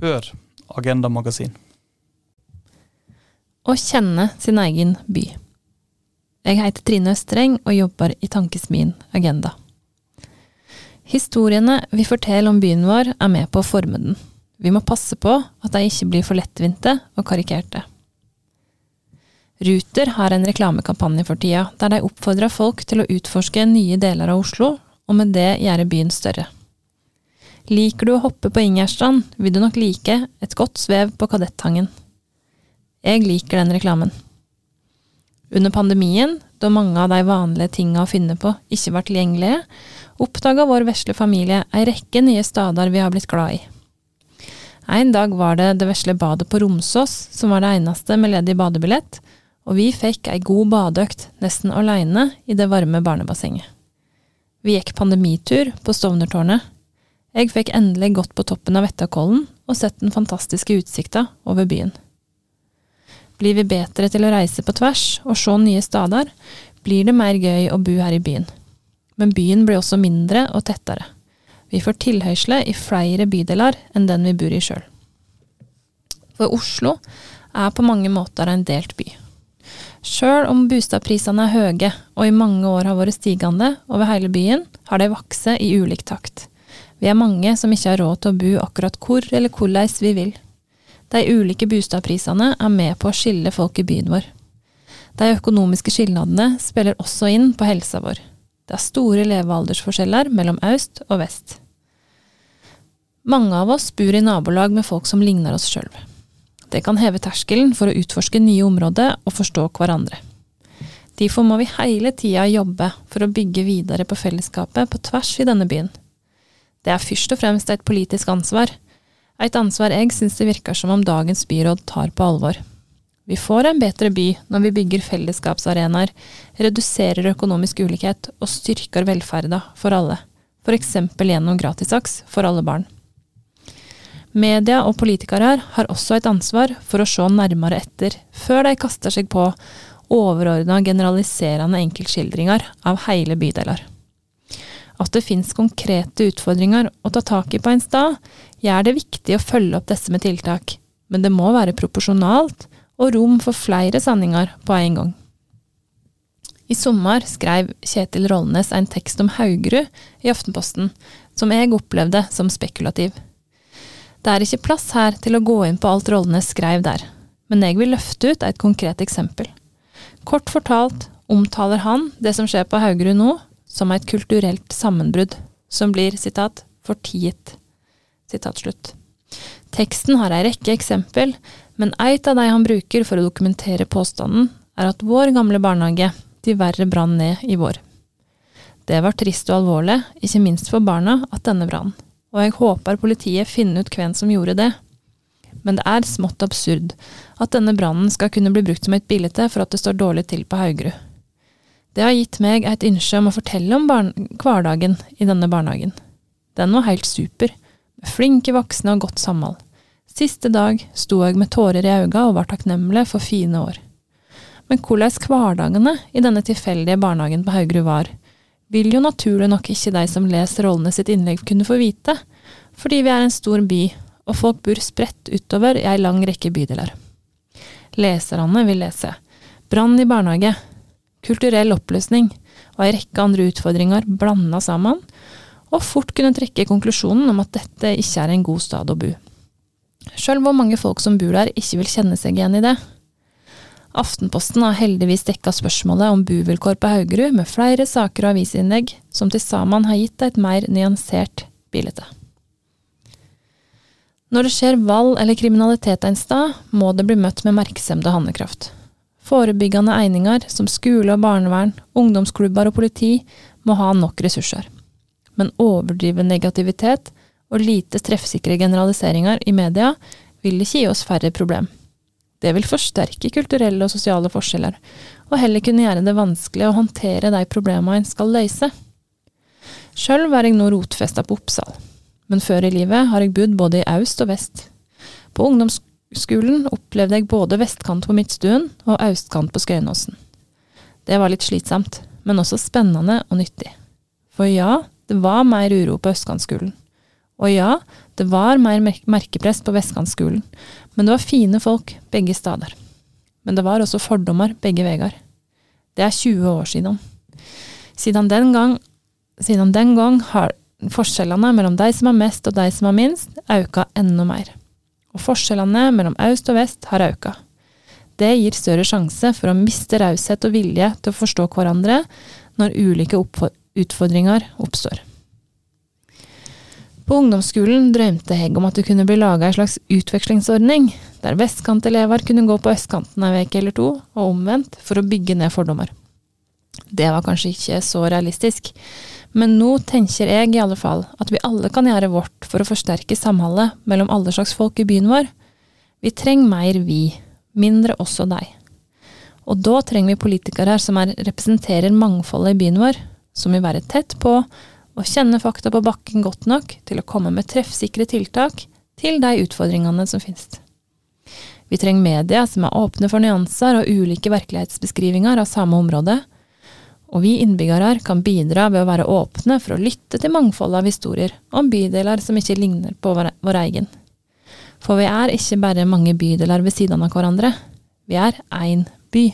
Hør Agenda Magasin. Å kjenne sin egen by. Jeg heter Trine Østreng og jobber i Tankesmien Agenda. Historiene vi forteller om byen vår, er med på å forme den. Vi må passe på at de ikke blir for lettvinte og karikerte. Ruter har en reklamekampanje for tida, der de oppfordrer folk til å utforske nye deler av Oslo, og med det gjøre byen større. Liker du å hoppe på Ingjerdstrand, vil du nok like et godt svev på Kadettangen. Jeg liker den reklamen. Under pandemien, da mange av de vanlige tinga å finne på ikke var tilgjengelige, oppdaga vår vesle familie ei rekke nye steder vi har blitt glad i. En dag var det det vesle badet på Romsås som var det eneste med ledig badebillett, og vi fikk ei god badeøkt nesten aleine i det varme barnebassenget. Vi gikk pandemitur på Stovnertårnet. Jeg fikk endelig gått på toppen av Vettakollen og sett den fantastiske utsikta over byen. Blir vi bedre til å reise på tvers og se nye steder, blir det mer gøy å bo her i byen. Men byen blir også mindre og tettere. Vi får tilhøysle i flere bydeler enn den vi bor i sjøl. For Oslo er på mange måter en delt by. Sjøl om bostadprisene er høye og i mange år har vært stigende over hele byen, har de vokst i ulik takt. Vi er mange som ikke har råd til å bo akkurat hvor eller hvordan vi vil. De ulike bostadprisene er med på å skille folk i byen vår. De økonomiske skilnadene spiller også inn på helsa vår. Det er store levealdersforskjeller mellom øst og vest. Mange av oss bor i nabolag med folk som ligner oss sjøl. Det kan heve terskelen for å utforske nye områder og forstå hverandre. Derfor må vi hele tida jobbe for å bygge videre på fellesskapet på tvers i denne byen. Det er først og fremst et politisk ansvar, et ansvar jeg syns det virker som om dagens byråd tar på alvor. Vi får en bedre by når vi bygger fellesskapsarenaer, reduserer økonomisk ulikhet og styrker velferda for alle, f.eks. gjennom gratisaks for alle barn. Media og politikere her har også et ansvar for å se nærmere etter, før de kaster seg på overordna generaliserende enkeltskildringer av hele bydeler. At det finnes konkrete utfordringer å ta tak i på en stad, gjør det viktig å følge opp disse med tiltak, men det må være proporsjonalt og rom for flere sanninger på en gang. I sommer skrev Kjetil Rollnes en tekst om Haugerud i Aftenposten, som jeg opplevde som spekulativ. Det er ikke plass her til å gå inn på alt Rollnes skrev der, men jeg vil løfte ut et konkret eksempel. Kort fortalt omtaler han det som skjer på Haugerud nå, som et kulturelt sammenbrudd, som blir, sitat, fortiet. Teksten har ei rekke eksempel, men eit av de han bruker for å dokumentere påstanden, er at vår gamle barnehage diverre brann ned i vår. Det var trist og alvorlig, ikke minst for barna, at denne brann, og jeg håper politiet finner ut hvem som gjorde det. Men det er smått absurd at denne brannen skal kunne bli brukt som et bilde for at det står dårlig til på Haugerud. Det har gitt meg et ønske om å fortelle om hverdagen i denne barnehagen. Den var helt super, med flinke voksne og godt samhold. Siste dag sto jeg med tårer i øynene og var takknemlig for fine år. Men hvordan hverdagene i denne tilfeldige barnehagen på Haugerud var, vil jo naturlig nok ikke de som leser rollene sitt innlegg kunne få vite, fordi vi er en stor by, og folk bor spredt utover i ei lang rekke bydeler. Leserne vil lese Brann i barnehage, kulturell oppløsning og ei rekke andre utfordringer blanda sammen, og fort kunne trekke konklusjonen om at dette ikke er en god stad å bo. Sjøl hvor mange folk som bor der ikke vil kjenne seg igjen i det. Aftenposten har heldigvis dekka spørsmålet om buvilkår på Haugerud med flere saker og avisinnlegg som til sammen har gitt et mer nyansert bilde. Når det skjer vold eller kriminalitet en sted, må det bli møtt med merksemd og handlekraft. Forebyggende eininger som skole og barnevern, ungdomsklubber og politi må ha nok ressurser. Men overdriven negativitet og lite treffsikre generaliseringer i media vil ikke gi oss færre problem. Det vil forsterke kulturelle og sosiale forskjeller, og heller kunne gjøre det vanskelig å håndtere de problemene en skal løse. Sjøl er jeg nå rotfesta på Oppsal, men før i livet har jeg bodd både i øst og vest. På ungdomsskolen skolen opplevde jeg både vestkant på Midtstuen og østkant på Skøyenåsen. Det var litt slitsomt, men også spennende og nyttig. For ja, det var mer uro på østkantskolen. Og ja, det var mer merkepress på Vestkantskolen, men det var fine folk begge steder. Men det var også fordommer begge veier. Det er 20 år siden. Siden den gang, siden den gang har forskjellene mellom de som har mest og de som har minst, økt enda mer. Og forskjellene mellom øst og vest har økt. Det gir større sjanse for å miste raushet og vilje til å forstå hverandre når ulike utfordringer oppstår. På ungdomsskolen drømte Hegg om at det kunne bli laga ei slags utvekslingsordning, der vestkantelever kunne gå på østkanten ei uke eller to, og omvendt, for å bygge ned fordommer. Det var kanskje ikke så realistisk, men nå tenker jeg i alle fall at vi alle kan gjøre vårt for å forsterke samholdet mellom alle slags folk i byen vår. Vi trenger mer vi, mindre oss og deg. Og da trenger vi politikere som er, representerer mangfoldet i byen vår, som vil være tett på og kjenne fakta på bakken godt nok til å komme med treffsikre tiltak til de utfordringene som finnes. Vi trenger media som er åpne for nyanser og ulike virkelighetsbeskrivinger av samme område, og vi innbyggere kan bidra ved å være åpne for å lytte til mangfoldet av historier om bydeler som ikke ligner på vår, vår egen. For vi er ikke bare mange bydeler ved siden av hverandre, vi er én by.